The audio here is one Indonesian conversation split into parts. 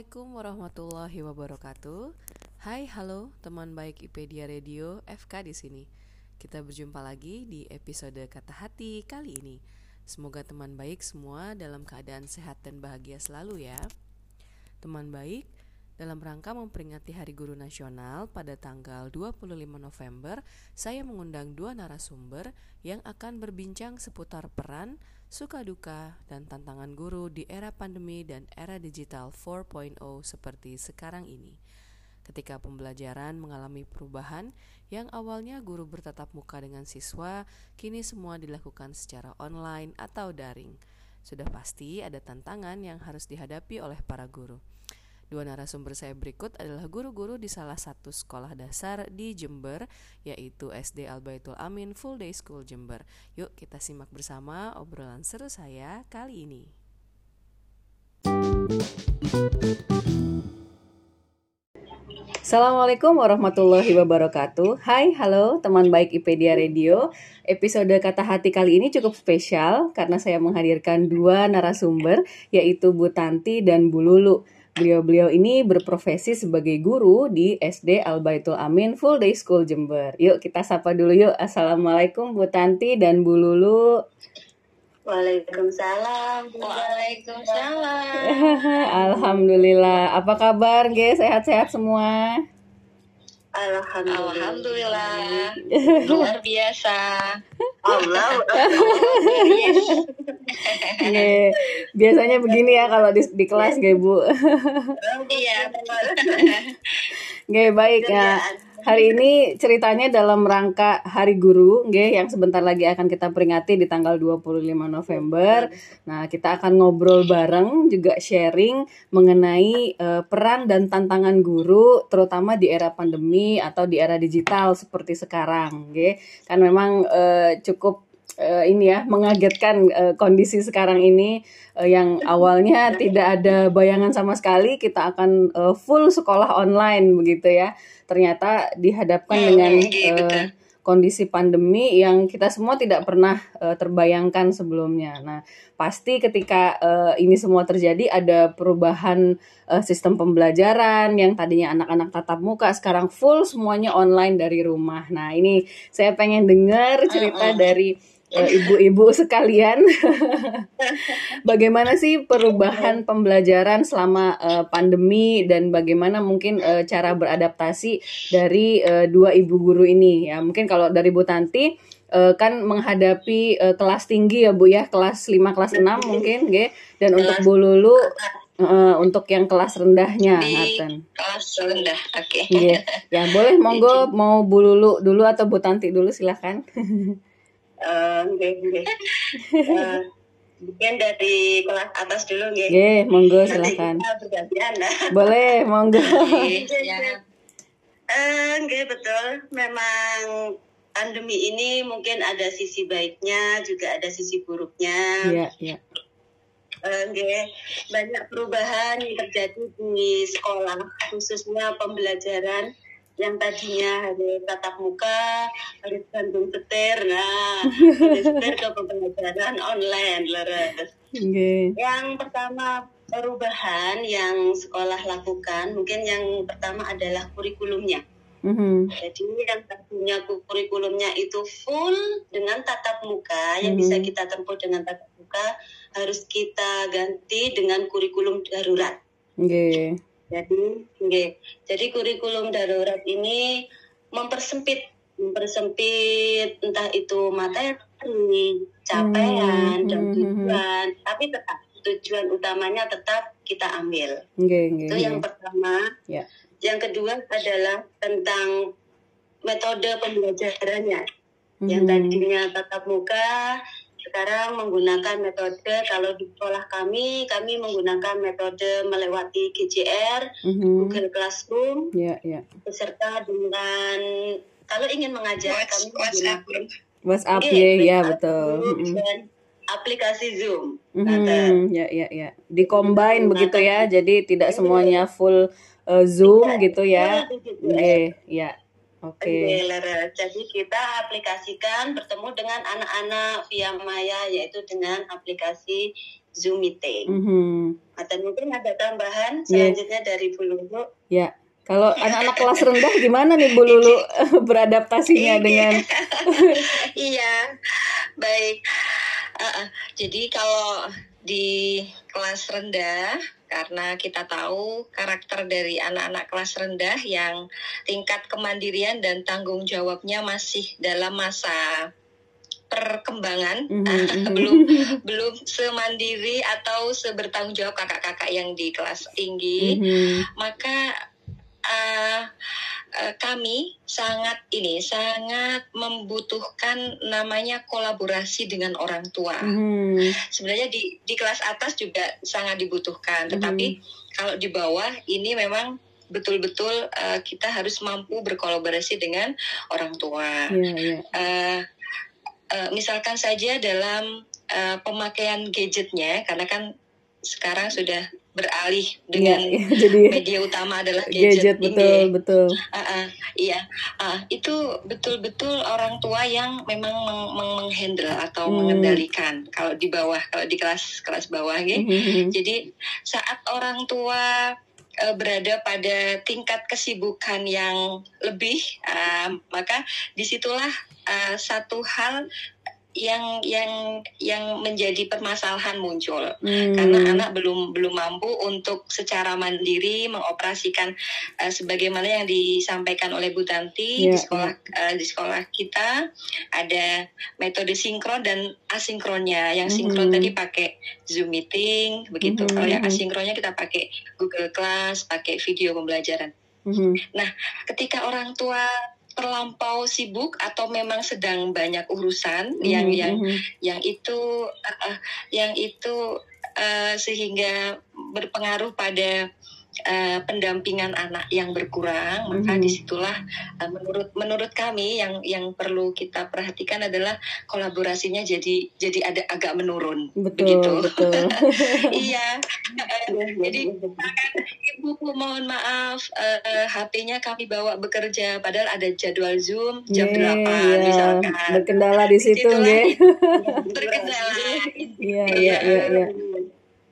Assalamualaikum warahmatullahi wabarakatuh. Hai, halo teman baik IPedia Radio, FK di sini. Kita berjumpa lagi di episode Kata Hati kali ini. Semoga teman baik semua dalam keadaan sehat dan bahagia selalu ya. Teman baik, dalam rangka memperingati Hari Guru Nasional pada tanggal 25 November, saya mengundang dua narasumber yang akan berbincang seputar peran, suka duka, dan tantangan guru di era pandemi dan era digital 4.0 seperti sekarang ini. Ketika pembelajaran mengalami perubahan, yang awalnya guru bertatap muka dengan siswa, kini semua dilakukan secara online atau daring. Sudah pasti ada tantangan yang harus dihadapi oleh para guru. Dua narasumber saya berikut adalah guru-guru di salah satu sekolah dasar di Jember, yaitu SD Al Baitul Amin Full Day School Jember. Yuk kita simak bersama obrolan seru saya kali ini. Assalamualaikum warahmatullahi wabarakatuh Hai, halo teman baik IPedia Radio Episode Kata Hati kali ini cukup spesial Karena saya menghadirkan dua narasumber Yaitu Bu Tanti dan Bu Lulu Beliau-beliau ini berprofesi sebagai guru di SD Al Baitul Amin Full Day School Jember. Yuk kita sapa dulu yuk. Assalamualaikum Bu Tanti dan Bu Lulu. Waalaikumsalam. Waalaikumsalam. Alhamdulillah. Apa kabar, Ge? Sehat-sehat semua? Alhamdulillah. Alhamdulillah. Luar biasa. Allah. Nge, biasanya begini ya kalau di, di kelas, Ge, Bu. Iya. Nge, baik ya. Hari ini ceritanya dalam rangka Hari Guru, nggih, yang sebentar lagi akan kita peringati di tanggal 25 November. Nah, kita akan ngobrol bareng juga sharing mengenai uh, peran dan tantangan guru terutama di era pandemi atau di era digital seperti sekarang, nggih. Kan memang uh, cukup uh, ini ya mengagetkan uh, kondisi sekarang ini uh, yang awalnya tidak ada bayangan sama sekali kita akan uh, full sekolah online begitu ya ternyata dihadapkan Hmm, dengan uh, kondisi pandemi yang kita semua tidak pernah uh, terbayangkan sebelumnya. Nah, pasti ketika uh, ini semua terjadi ada perubahan uh, sistem pembelajaran yang tadinya anak-anak tatap muka sekarang full semuanya online dari rumah. Nah, ini saya pengen dengar cerita dari uh, ibu-ibu sekalian. bagaimana sih perubahan pembelajaran selama uh, pandemi dan bagaimana mungkin uh, cara beradaptasi dari uh, dua ibu guru ini ya. Mungkin kalau dari Bu Tanti uh, kan menghadapi uh, kelas tinggi ya Bu ya, kelas 5 kelas 6 mungkin nggih. Dan untuk Bu Lulu uh, untuk yang kelas rendahnya Di ngaten. kelas rendah. Oke. Nggih. Ya, boleh monggo mau Bu Lulu dulu atau Bu Tanti dulu silahkan. Eh, nggih, nggih. Eh, Mungkin dari kelas atas dulu nggih. Nggih, monggo bergantian nah. Boleh, monggo. Nggih, ya. Eh, nggih betul. Memang pandemi ini mungkin ada sisi baiknya juga ada sisi buruknya. Iya, iya. Eh, nggih, banyak perubahan yang terjadi di sekolah khususnya pembelajaran yang tadinya harus tatap muka harus gantung setir nah setir ke pembelajaran online leres Nggih. yang pertama perubahan yang sekolah lakukan mungkin yang pertama adalah kurikulumnya Mhm. jadi yang tadinya kurikulumnya itu full dengan tatap muka yang Mhm. bisa kita tempuh dengan tatap muka harus kita ganti dengan kurikulum darurat Nggih. Jadi, nggih. jadi kurikulum darurat ini mempersempit, mempersempit entah itu materi, capaian, Hmm, dan hmm, tujuan, tapi tetap tujuan utamanya tetap kita ambil. Nggih, nggih. Itu yang nggih. pertama. Ya. Yang kedua adalah tentang metode pembelajarannya. Yang Mhm. tadinya tatap muka, sekarang menggunakan metode kalau di sekolah kami, kami menggunakan metode melewati GCR, Mhm. Google Classroom, Ya, ya. beserta dengan kalau ingin mengajar kami menggunakan WhatsApp Oke, ya, ya WhatsApp betul. Mhm. dan aplikasi Zoom. Mhm, ya ya ya. Dicombine Nah, begitu ya. Jadi tidak Iya. semuanya full uh, Zoom Iya, gitu ya. betul. Nggih, ya. Oke, Lara. Jadi kita aplikasikan bertemu dengan anak-anak via Maya yaitu dengan aplikasi Zoom Meeting. Mhm. Atau mungkin ada tambahan selanjutnya dari Bu Lulu. Ya. Kalau anak-anak kelas rendah gimana nih Bu Lulu beradaptasinya Iya. dengan Iya, baik. Uh, uh, jadi kalau di kelas rendah, karena kita tahu karakter dari anak-anak kelas rendah yang tingkat kemandirian dan tanggung jawabnya masih dalam masa perkembangan, uh, mhm. belum belum semandiri atau sebertanggung jawab kakak-kakak yang di kelas tinggi Mhm. maka uh, uh, kami sangat ini sangat membutuhkan namanya kolaborasi dengan orang tua. Mhm. Sebenarnya di di kelas atas juga sangat dibutuhkan, Mhm. tetapi kalau di bawah ini memang betul-betul uh, kita harus mampu berkolaborasi dengan orang tua. Ya, ya. Uh, uh, misalkan saja dalam uh, pemakaian gadgetnya, karena kan sekarang sudah beralih Ya, dengan ya. Jadi media utama adalah gadget gadget, betul, ini. betul. Ah, ah, iya, Ah, itu betul-betul orang tua yang memang meng- meng- menghandle atau Hmm. mengendalikan. Kalau di bawah, kalau di kelas kelas bawah, ya. Mhm. Jadi saat orang tua eh, berada pada tingkat kesibukan yang lebih, ah, maka di situlah ah, satu hal yang yang yang menjadi permasalahan muncul Hmm. karena anak belum belum mampu untuk secara mandiri mengoperasikan eh, sebagaimana yang disampaikan oleh Bu Tanti Ya, di sekolah eh, di sekolah kita ada metode sinkron dan asinkronnya. Yang sinkron Mhm. tadi pakai Zoom meeting begitu. Mhm, Kalau yang mhm. asinkronnya kita pakai Google Class, pakai video pembelajaran. Mhm. Ketika orang tua terlampau sibuk atau memang sedang banyak urusan yang Mhm, yang mhm. yang itu uh, yang itu uh, sehingga berpengaruh pada uh, pendampingan anak yang berkurang maka Mhm. di situlah uh, menurut menurut kami yang yang perlu kita perhatikan adalah kolaborasinya jadi jadi ada agak menurun Betul, begitu betul. iya jadi ibu mohon maaf uh, HP-nya kami bawa bekerja padahal ada jadwal Zoom jam Iya, 8 iya. misalkan Berkendala di situ, nggih. berkendala Iya, iya, iya, iya.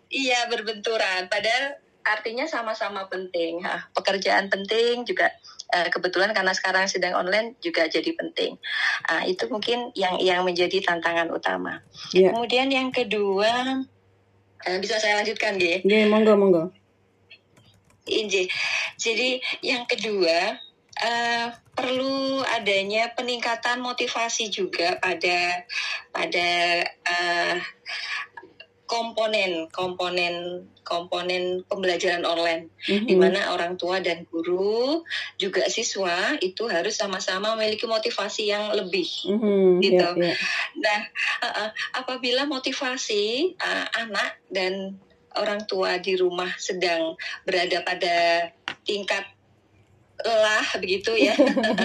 Iya berbenturan, padahal artinya sama-sama penting. Hah, pekerjaan penting juga eh, kebetulan karena sekarang sedang online juga jadi penting. Ah, itu mungkin yang yang menjadi tantangan utama. Iya. Kemudian yang kedua eh, bisa saya lanjutkan, G. Nggih, monggo, monggo. Inji. Jadi yang kedua eh, perlu adanya peningkatan motivasi juga pada pada eh, komponen komponen komponen pembelajaran online Mhm. di mana orang tua dan guru juga siswa itu harus sama-sama memiliki motivasi yang lebih Mhm, gitu. iya, iya. Nah, uh, uh, apabila motivasi uh, anak dan orang tua di rumah sedang berada pada tingkat lelah begitu ya.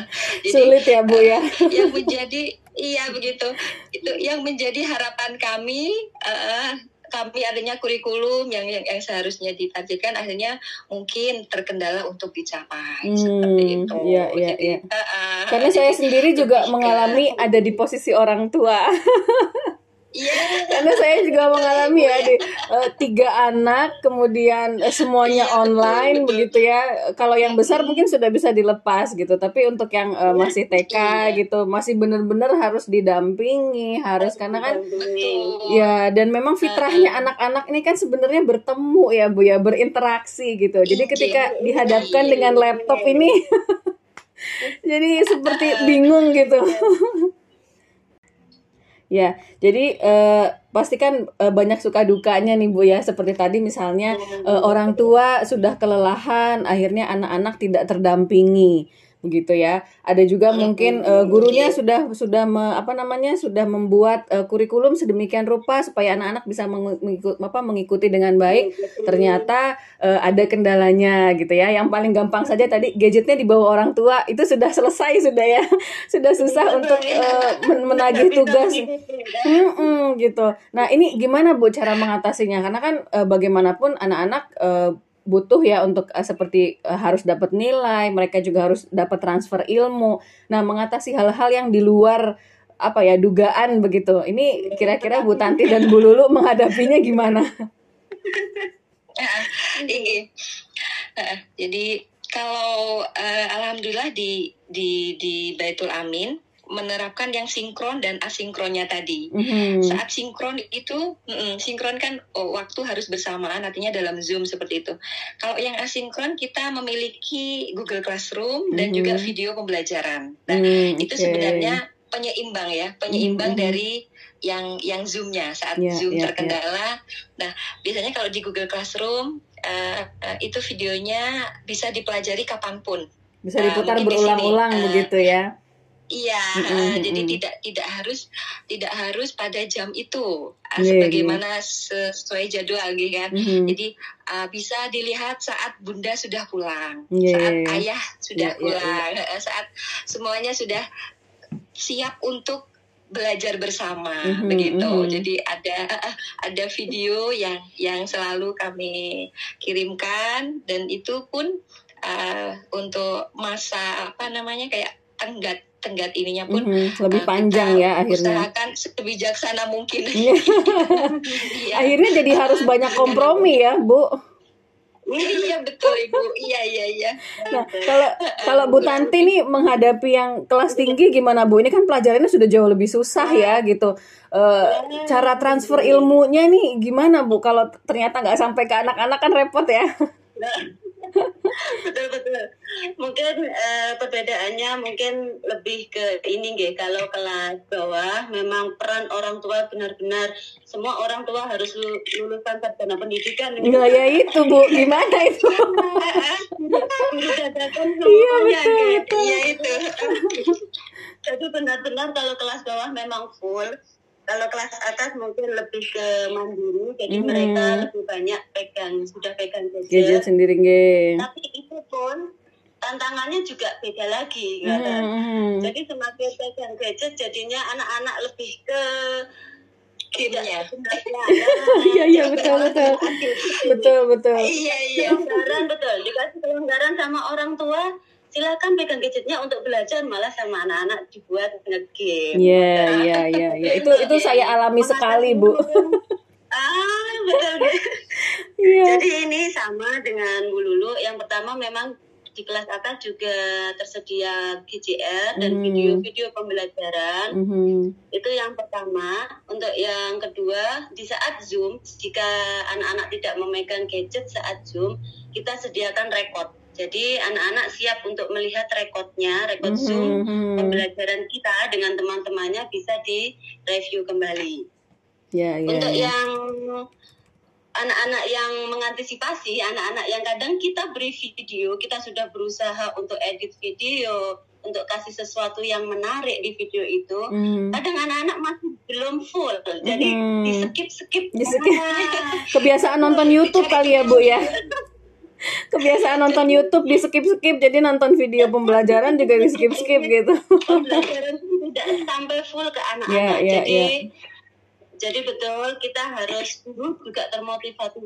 Sulit ya Bu ya. yang menjadi iya begitu. Itu yang menjadi harapan kami eh, kami adanya kurikulum yang yang, yang seharusnya ditargetkan akhirnya mungkin terkendala untuk dicapai seperti Hmm, itu. iya, iya, Jadi, iya. eh, eh, Karena saya jadi sendiri juga mengalami ada di posisi orang tua. Iya. Karena saya juga mengalami ya di eh, tiga anak, kemudian eh, semuanya Iya, betul, online betul. begitu ya. Kalau yang besar mungkin sudah bisa dilepas gitu, tapi untuk yang eh, masih TK Iya. gitu, masih benar-benar harus didampingi, harus karena kan Betul. Ya, dan memang fitrahnya anak-anak ini kan sebenarnya bertemu ya, Bu ya, berinteraksi gitu. Jadi Iya, ketika dihadapkan iya, dengan laptop ini jadi seperti bingung gitu. Ya, jadi eh, pasti kan eh, banyak suka dukanya nih Bu ya. Seperti tadi misalnya eh, orang tua sudah kelelahan, akhirnya anak-anak tidak terdampingi begitu ya. Ada juga mungkin eh, gurunya sudah sudah me- apa namanya sudah membuat eh, kurikulum sedemikian rupa supaya anak-anak bisa mengikut, apa, mengikuti dengan baik. Ternyata eh, ada kendalanya gitu ya. Yang paling gampang saja tadi gadgetnya dibawa orang tua itu sudah selesai sudah ya. sudah susah untuk eh, men- menagih tugas. Mm-mm, gitu. Nah ini gimana bu cara mengatasinya? Karena kan eh, bagaimanapun anak-anak eh, butuh ya untuk eh, seperti eh, harus dapat nilai, mereka juga harus dapat transfer ilmu. Nah mengatasi hal-hal yang di luar apa ya dugaan begitu. Ini kira-kira Bu Tanti dan Bu Lulu menghadapinya gimana? Ini. Ah, jadi kalau eh, alhamdulillah di di di Baitul Amin menerapkan yang sinkron dan asinkronnya tadi. Mhm. Saat sinkron itu, mm, sinkron kan oh, waktu harus bersamaan, artinya dalam Zoom seperti itu. Kalau yang asinkron kita memiliki Google Classroom dan Mhm. juga video pembelajaran. Nah, Hmm, itu sebenarnya penyeimbang ya, penyeimbang Mhm. dari yang yang Zoom-nya saat Ya, Zoom ya, terkendala. Nah, biasanya kalau di Google Classroom eh, eh, itu videonya bisa dipelajari kapan pun. bisa Nah, diputar sini, berulang-ulang eh, begitu ya. Iya, Mm-mm, eh, jadi mm-mm. tidak tidak harus tidak harus pada jam itu eh, Iya, sebagaimana sesuai jadwal gitu kan. Mhm. Jadi eh, bisa dilihat saat bunda sudah pulang, Iya. saat ayah sudah Iya, iya, pulang, eh, saat semuanya sudah siap untuk belajar bersama Mhm, begitu. mhm. Jadi ada ada video yang yang selalu kami kirimkan dan itu pun eh, untuk masa apa namanya kayak tenggat tenggat ininya pun Mhm, lebih eh, panjang ya akhirnya. usahakan sebijaksana mungkin. Iya. Iya. akhirnya jadi harus banyak kompromi ya, Bu. iya betul ibu. Iya iya iya. Nah, kalau kalau Bu Tanti nih menghadapi yang kelas tinggi gimana Bu? Ini kan pelajarannya sudah jauh lebih susah ya gitu. Eh, cara transfer ilmunya nih gimana Bu? Kalau ternyata nggak sampai ke anak-anak kan repot ya. Betul betul mungkin eh, perbedaannya mungkin lebih ke ini nggih kalau kelas bawah memang peran orang tua benar-benar semua orang tua harus lu- lulusan sarjana pendidikan Nah ya itu Bu, gimana itu? Iya, semuanya betul, gitu. betul. iya itu jadi benar-benar kalau kelas bawah memang full kalau kelas atas mungkin lebih ke mandiri jadi Mhm. mereka lebih banyak pegang sudah pegang Gadget sendiri nge. tapi itu pun tantangannya juga beda lagi ya kan? Hmm. jadi semakin pegang gadget jadinya anak-anak lebih ke Gamenya. Iya iya betul betul betul betul. Iya iya. kelonggaran betul dikasih kelonggaran sama orang tua silakan pegang gadgetnya untuk belajar malah sama anak-anak dibuat ngegame Iya iya iya iya. Itu itu saya alami sekali Bu. ah betul Iya. Jadi ini sama dengan Bu Lulu. Yang pertama memang di kelas atas juga tersedia GCR dan Hmm. video-video pembelajaran. Mhm. Itu yang pertama. Untuk yang kedua, di saat Zoom, jika anak-anak tidak memegang gadget saat Zoom, kita sediakan rekod. Jadi anak-anak siap untuk melihat rekodnya, rekod Zoom Mhm. pembelajaran kita dengan teman-temannya bisa di-review kembali. Ya ya. Untuk ya. yang anak-anak yang mengantisipasi, anak-anak yang kadang kita beri video, kita sudah berusaha untuk edit video, untuk kasih sesuatu yang menarik di video itu. Mhm. Kadang anak-anak masih belum full, jadi Mhm. di skip skip. Di-skip. Kebiasaan nonton YouTube kali ya Bu ya. Kebiasaan nonton YouTube di skip skip jadi nonton video pembelajaran juga di skip skip gitu pembelajaran tidak sampai full ke anak-anak. Ya, ya, jadi ya. jadi betul kita harus guru juga termotivasi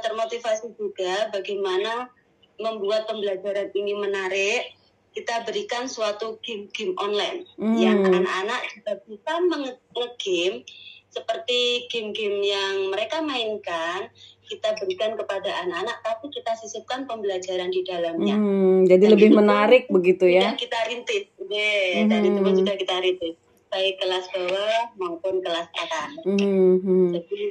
termotivasi juga bagaimana membuat pembelajaran ini menarik. Kita berikan suatu game-game online Hmm. yang anak-anak juga bisa menge-game seperti game-game yang mereka mainkan kita berikan kepada anak-anak tapi kita sisipkan pembelajaran di dalamnya. Hmm, jadi Dan lebih menarik begitu ya kita rintis, Deh, dan itu pun Mhm. sudah kita rintis, baik kelas bawah maupun kelas atas. Hmm, hmm. Jadi,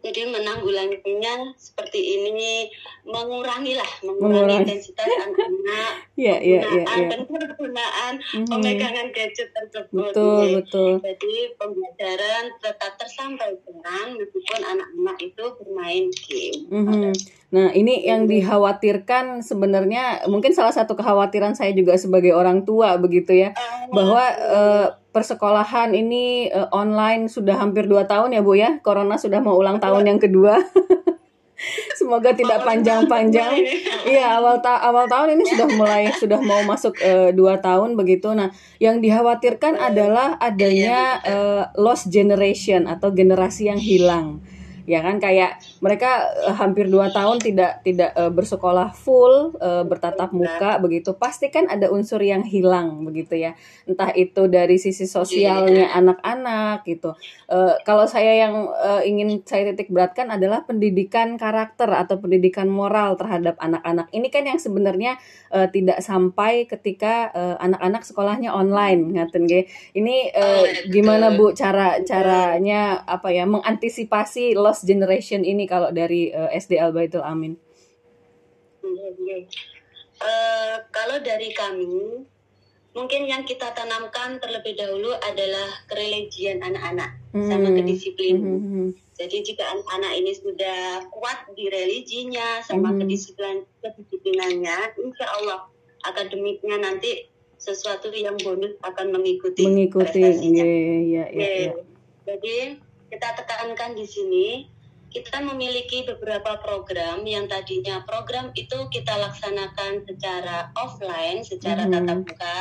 jadi menanggulanginya seperti ini, mengurangi lah, mengurangi intensitas anak-anak, ya ya ya penggunaan penggunaan Mhm. pemegangan gadget tersebut. betul Deh. betul Jadi pembelajaran tetap tersampaikan meskipun anak-anak itu bermain game. Mhm. Nah, ini yang dikhawatirkan sebenarnya mungkin salah satu kekhawatiran saya juga sebagai orang tua begitu ya, bahwa eh, persekolahan ini eh, online sudah hampir dua tahun ya Bu ya, Corona sudah mau ulang tahun yang kedua. Semoga tidak panjang-panjang. Iya, awal ta awal tahun ini sudah mulai sudah mau masuk eh, dua tahun begitu. Nah, yang dikhawatirkan adalah adanya eh, lost generation atau generasi yang hilang. Ya kan kayak mereka eh, hampir dua tahun tidak tidak eh, bersekolah full eh, bertatap muka begitu. Pasti kan ada unsur yang hilang begitu ya. Entah itu dari sisi sosialnya anak-anak gitu. Eh, kalau saya yang eh, ingin saya titik beratkan adalah pendidikan karakter atau pendidikan moral terhadap anak-anak. Ini kan yang sebenarnya eh, tidak sampai ketika eh, anak-anak sekolahnya online, ngaten nggih. Ini eh, gimana Bu cara caranya apa ya mengantisipasi lost generation ini kalau dari eh, SD Al Baitul Amin? Eh, kalau dari kami, mungkin yang kita tanamkan terlebih dahulu adalah kereligian anak-anak sama Hmm. kedisiplinan. Mhm. Jadi jika anak-anak ini sudah kuat di religinya sama Mhm. kedisiplinan kedisiplinannya, insya Allah akademiknya nanti sesuatu yang bonus akan mengikuti Mengikuti, prestasinya. iya, iya, Oke. iya. Jadi kita tekankan di sini kita memiliki beberapa program yang tadinya program itu kita laksanakan secara offline, secara Mhm. tatap muka,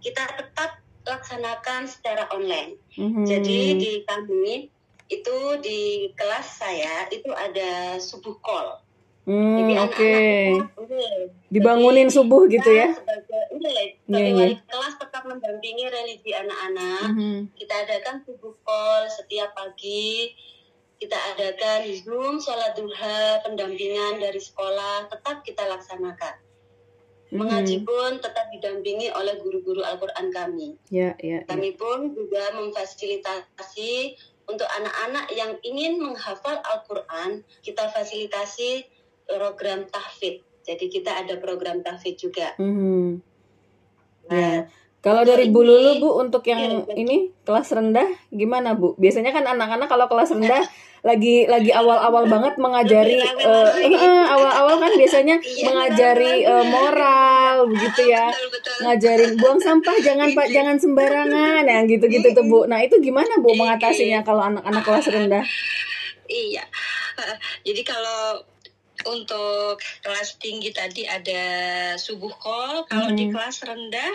kita tetap laksanakan secara online. Mhm. Jadi di kami itu di kelas saya itu ada subuh call. Hmm, Jadi oke. anak-anak itu, iya. Dibangunin Jadi subuh gitu ya. Sebagai, iya, Iya, sebagai iya. wali kelas tetap mendampingi religi anak-anak. Mhm. Kita adakan subuh call setiap pagi. Kita adakan Zoom, sholat duha, pendampingan dari sekolah, tetap kita laksanakan. Mhm. Mengaji pun tetap didampingi oleh guru-guru Al-Quran kami. Ya, ya, ya. Kami pun juga memfasilitasi untuk anak-anak yang ingin menghafal Al-Quran, kita fasilitasi program tahfidz. Jadi kita ada program tahfidz juga. Mhm. Nah, Ya. Kalau dari Bu ini- Lulu Bu untuk yang Iya, ini kelas rendah gimana Bu? Biasanya kan anak-anak kalau kelas rendah lagi lagi awal-awal banget mengajari eh, lagi. eh, awal-awal kan biasanya Iya, mengajari eh, moral begitu ya. Betul-betul. Ngajarin buang sampah jangan Pak jangan sembarangan yang gitu-gitu tuh Bu. Nah, itu gimana Bu mengatasinya kalau anak-anak kelas rendah? Iya. Eh, Jadi kalau untuk kelas tinggi tadi ada subuh call, kalau di Mhm. kelas rendah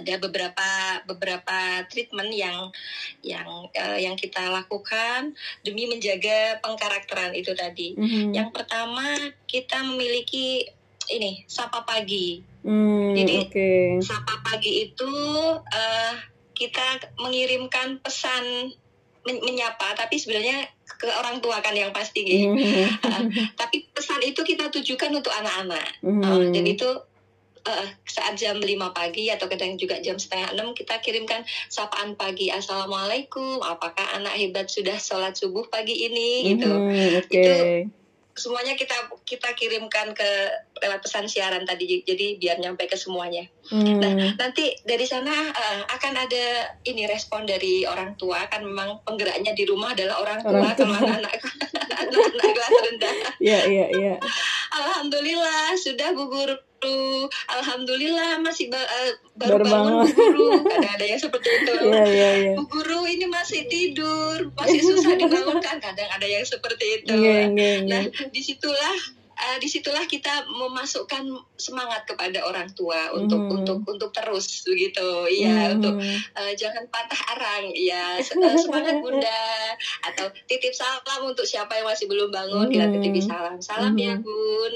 ada beberapa beberapa treatment yang yang eh, yang kita lakukan demi menjaga pengkarakteran itu tadi. Mhm. Yang pertama kita memiliki ini sapa pagi. Hmm, Jadi, oke. Sapa pagi itu eh, kita mengirimkan pesan men- menyapa, tapi sebenarnya ke orang tua kan yang pasti gitu. Mhm. Tapi pesan itu kita tujukan untuk anak-anak. Mhm. Uh, dan itu uh, saat jam 5 pagi atau kadang juga jam setengah 6 kita kirimkan sapaan pagi. Assalamualaikum, apakah anak hebat sudah sholat subuh pagi ini? Gitu. Mhm, Oke. Itu- Semuanya kita kita kirimkan ke lewat pesan siaran tadi, jadi biar nyampe ke semuanya. Hmm. Nah, nanti dari sana uh, akan ada ini respon dari orang tua kan memang penggeraknya di rumah adalah orang tua, Orang tua. kalau anak-anak kelas rendah. Iya, iya, iya. Alhamdulillah sudah bu guru. Alhamdulillah masih ba- eh, baru, Baru bangun bu guru. Kadang ada yang seperti itu. Iya, iya. Bu guru ini masih tidur, masih susah dibangunkan. Kadang ada yang seperti itu. Iya, iya, iya. Nah, di situlah uh, di situlah kita memasukkan semangat kepada orang tua untuk Mhm. untuk untuk terus begitu. Ya Mhm. untuk uh, jangan patah arang. Ya Se- uh, semangat bunda. Atau titip salam untuk siapa yang masih belum bangun. Kita Mhm. titip salam. Salam ya Mhm. bun.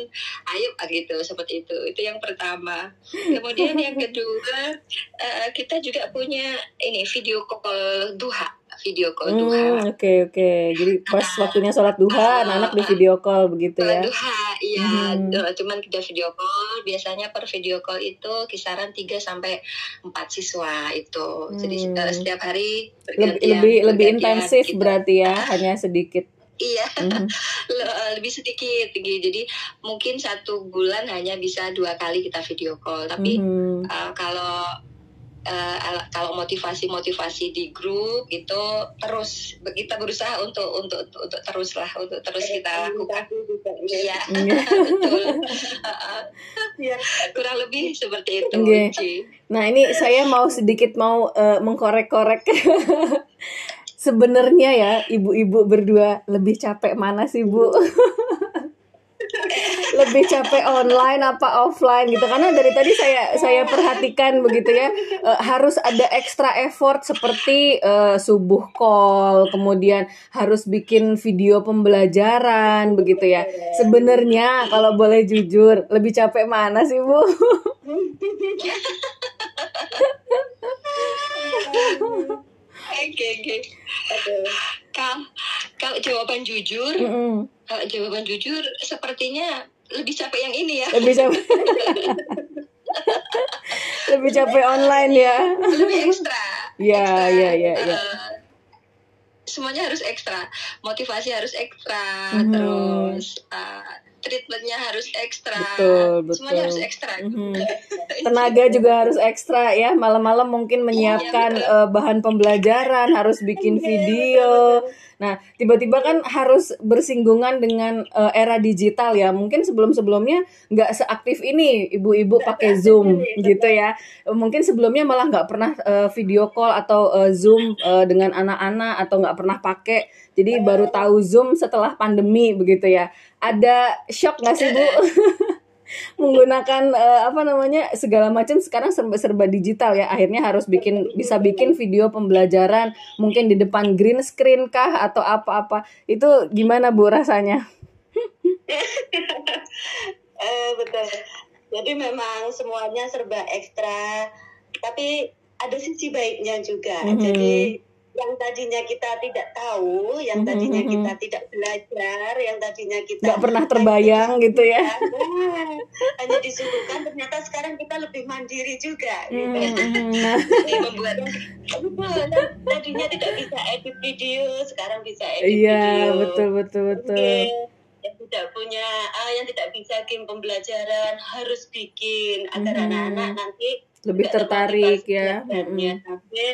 Ayo ah, gitu seperti itu. Itu yang pertama. Kemudian yang kedua uh, kita juga punya ini video call duha video call duha Hmm, oke oke. Jadi pas waktunya sholat duha, Ah, anak-anak di ah. video call begitu ya. duha, iya, eh, cuman kita video call. Biasanya per video call itu kisaran 3 sampai 4 siswa itu. Jadi Hmm. eh, setiap hari Lebih bergantian, lebih lebih intensif gitu. berarti ya, hanya sedikit. Iya, eh, lebih sedikit gitu. Jadi mungkin satu bulan hanya bisa dua kali kita video call. Tapi Mhm. eh, kalau ala- kalau motivasi-motivasi di grup itu terus kita berusaha untuk untuk untuk terus lah untuk terus kita lakukan. Iya, betul. Iya. Kurang lebih seperti itu. Ci. Nah ini saya mau sedikit mau eh, mengkorek-korek. Sebenarnya ya ibu-ibu berdua lebih capek mana sih bu? Lebih capek online apa offline gitu karena dari tadi saya saya perhatikan begitu ya eh, harus ada ekstra effort seperti eh, subuh call kemudian harus bikin video pembelajaran begitu ya sebenarnya kalau boleh jujur lebih capek mana sih bu? Oke, oke. Kalau jawaban jujur, Mm-mm. kalau jawaban jujur sepertinya lebih capek yang ini ya. lebih capek lebih capek online ya Lebih ekstra. Ekstra. iya, iya. Eh, semuanya harus ekstra, motivasi harus ekstra, Mhm. terus eh, treatmentnya harus ekstra, Betul, betul. semuanya harus ekstra. Mhm. tenaga juga harus ekstra ya. Malam-malam mungkin menyiapkan Iya, eh, bahan pembelajaran harus bikin video. nah tiba-tiba kan harus bersinggungan dengan eh, era digital ya. Mungkin sebelum-sebelumnya nggak seaktif ini ibu-ibu pakai zoom gitu ya. Mungkin sebelumnya malah nggak pernah eh, video call atau eh, zoom eh, dengan anak-anak atau nggak pernah pakai jadi baru tahu zoom setelah pandemi begitu ya. Ada shock nggak sih bu? Menggunakan eh, apa namanya segala macam sekarang serba serba digital ya. Akhirnya harus bikin bisa bikin video pembelajaran mungkin di depan green screen kah atau apa-apa. Itu gimana bu rasanya? Eh, betul. Jadi memang semuanya serba ekstra, tapi ada sisi baiknya juga. Mhm. Jadi yang tadinya kita tidak tahu, yang Mhm, tadinya mhm. kita tidak belajar, yang tadinya kita nggak pernah terbayang gitu ya Nah, hanya disuguhkan ternyata sekarang kita lebih mandiri juga gitu. Hmm, nah Jadi membuat Betul, tadinya tidak bisa edit video, sekarang bisa edit video. iya betul betul betul Oke. Yang tidak punya, ah, yang tidak bisa game pembelajaran harus bikin agar Mhm. anak-anak nanti lebih tertarik ya belajarnya. Tapi,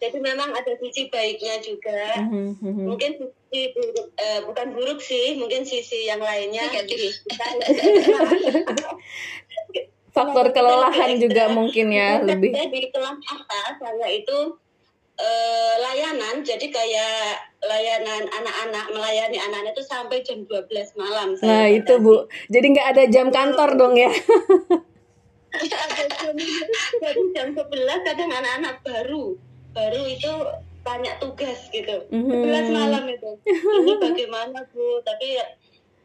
jadi memang ada sisi baiknya juga. Mhm, mhm. Mungkin sisi buruk, eh, bukan buruk sih, mungkin sisi yang lainnya. Negatif. Kita- faktor kelelahan juga mungkin ya lebih. saya di kelas atas saya itu eh, layanan. Jadi kayak layanan anak-anak melayani anak-anak itu sampai jam 12 malam. Saya nah itu bu. jadi nggak ada jam kantor dong ya? Ada jam- jadi jam 11 kadang anak-anak baru baru itu tanya tugas gitu Mhm. 11 malam itu ini bagaimana bu tapi ya,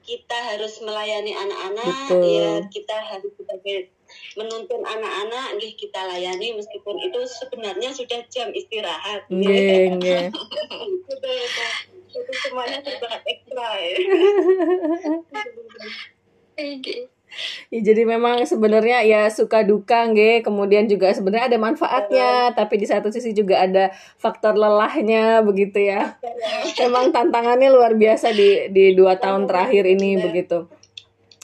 kita harus melayani anak-anak Betul. ya kita harus sebagai menuntun anak-anak nggih kita layani meskipun itu sebenarnya sudah jam istirahat Nggih, nggih. Betul, betul. itu semuanya serba ekstra ya. Ya, jadi memang sebenarnya ya suka duka nggih, kemudian juga sebenarnya ada manfaatnya, tapi di satu sisi juga ada faktor lelahnya begitu ya. Memang tantangannya luar biasa di di dua tahun terakhir ini begitu.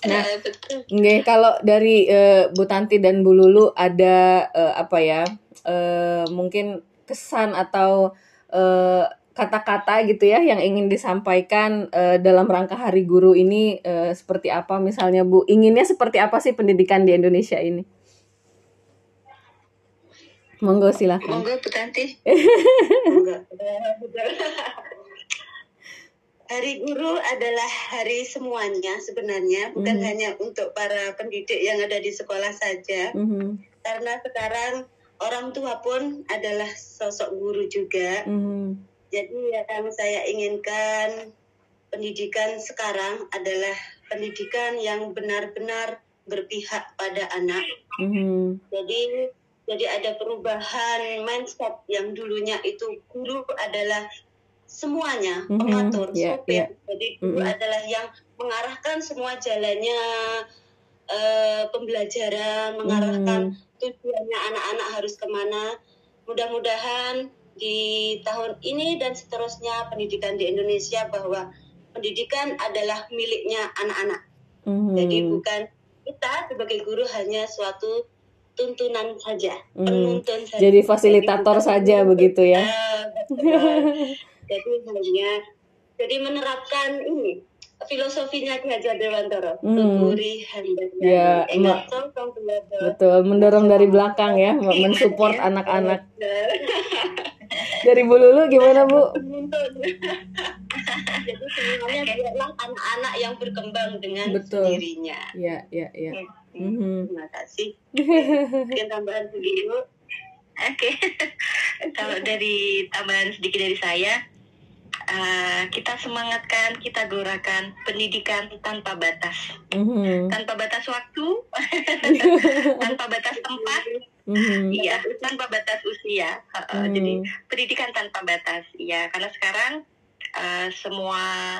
Nah, Eh. Nggih, kalau dari eh, Bu Tanti dan Bu Lulu ada eh, apa ya? eh, mungkin kesan atau eh, kata-kata gitu ya yang ingin disampaikan eh, dalam rangka Hari Guru ini eh, seperti apa misalnya Bu? Inginnya seperti apa sih pendidikan di Indonesia ini? Monggo silakan. Monggo Bu Tanti. Hari Guru adalah hari semuanya sebenarnya, bukan Mhm. hanya untuk para pendidik yang ada di sekolah saja. Mhm, Karena sekarang orang tua pun adalah sosok guru juga. mhm, Jadi yang saya inginkan pendidikan sekarang adalah pendidikan yang benar-benar berpihak pada anak. mhm, Jadi jadi ada perubahan mindset yang dulunya itu guru adalah semuanya Mhm, pengatur, ya, sopir. ya. Jadi guru Mhm. adalah yang mengarahkan semua jalannya eh, pembelajaran, mengarahkan mhm. tujuannya anak-anak harus ke mana. Mudah-mudahan di tahun ini dan seterusnya pendidikan di Indonesia bahwa pendidikan adalah miliknya anak-anak. Mhm. Jadi bukan kita sebagai guru hanya suatu tuntunan saja, Mhm. penuntun saja. Jadi fasilitator bukan saja begitu ya. Betul. jadi hanya jadi menerapkan ini filosofinya Ki Hajar Dewantara, Hmm. tuturi hamba Ya, belajar. Betul, mendorong dari belakang ya, mensupport Iya. anak-anak. Dari Bu Lulu gimana Bu? Jadi semuanya biarlah anak-anak yang berkembang dengan Betul. sendirinya. Ya, ya, ya. Hmm. Mhm. Terima kasih. Mungkin tambahan sedikit. Oke, kalau dari tambahan sedikit dari saya, eh, kita semangatkan, kita gelorakan pendidikan tanpa batas, Mhm. tanpa batas waktu, tanpa batas tempat, Mhm. iya, tanpa batas usia. Heeh, Hmm. Jadi pendidikan tanpa batas, iya, karena sekarang eh, semua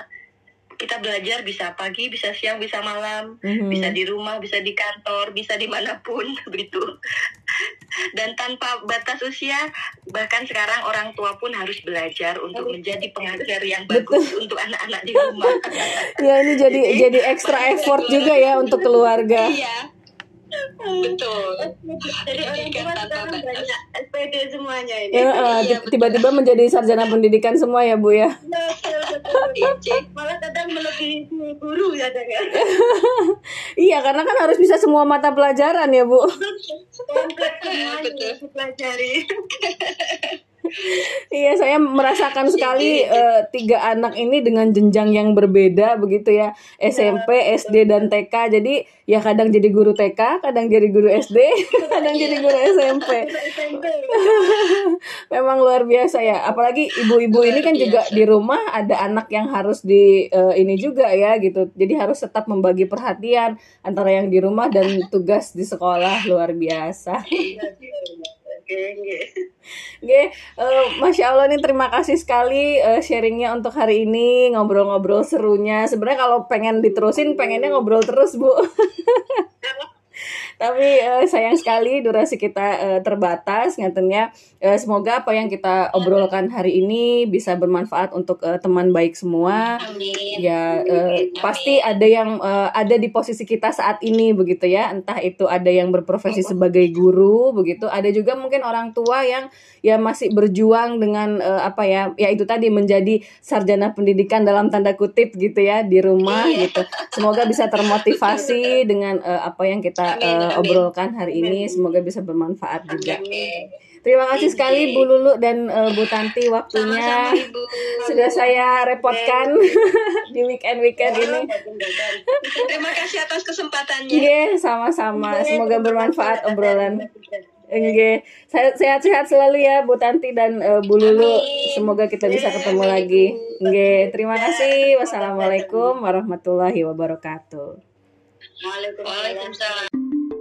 kita belajar bisa pagi, bisa siang, bisa malam, Mhm. bisa di rumah, bisa di kantor, bisa di mana pun begitu. Dan tanpa batas usia, bahkan sekarang orang tua pun harus belajar untuk menjadi pengajar yang bagus untuk anak-anak di rumah. Ya ini jadi jadi ekstra effort juga ya untuk keluarga. Iya, betul. Jadi orang tua sekarang banyak SPD semuanya ini. Ya, eh, Iya, betul. tiba-tiba menjadi sarjana pendidikan semua ya Bu ya. Betul, betul. Iya, Malah kadang melebihi guru ya ya. Iya, karena kan harus bisa semua mata pelajaran ya Bu. Kompleks semuanya dipelajari. Iya, saya merasakan sekali eh, tiga anak ini dengan jenjang yang berbeda begitu ya. SMP, SD dan TK. Jadi ya kadang jadi guru TK, kadang jadi guru SD, kadang jadi guru SMP. Memang luar biasa ya. Apalagi ibu-ibu ini kan juga di rumah ada anak yang harus di eh, ini juga ya gitu. Jadi harus tetap membagi perhatian antara yang di rumah dan tugas di sekolah luar biasa. Oke. Oke, eh, masya Allah nih terima kasih sekali eh, sharingnya untuk hari ini ngobrol-ngobrol serunya. Sebenarnya kalau pengen diterusin, pengennya ngobrol terus bu. Tapi eh, sayang sekali durasi kita eh, terbatas, ngatennya. Eh, semoga apa yang kita obrolkan hari ini bisa bermanfaat untuk eh, teman baik semua. Amin. Ya eh, pasti ada yang eh, ada di posisi kita saat ini begitu ya. Entah itu ada yang berprofesi sebagai guru begitu, ada juga mungkin orang tua yang ya masih berjuang dengan eh, apa ya? Ya itu tadi menjadi sarjana pendidikan dalam tanda kutip gitu ya di rumah gitu. Semoga bisa termotivasi dengan eh, apa yang kita Amin, amin. obrolkan hari ini, semoga bisa bermanfaat juga. Terima kasih sekali Bu Lulu dan eh, Bu Tanti waktunya Sama-sama Ibu. sudah saya repotkan di weekend-weekend ini. Terima kasih atas kesempatannya. Iya, sama-sama. Semoga bermanfaat obrolan. Oke, sehat-sehat selalu ya Bu Tanti dan eh, Bu Lulu. Amin. Semoga kita bisa ketemu lagi. Oke, terima kasih. Wassalamualaikum warahmatullahi wabarakatuh. Waalaikumsalam.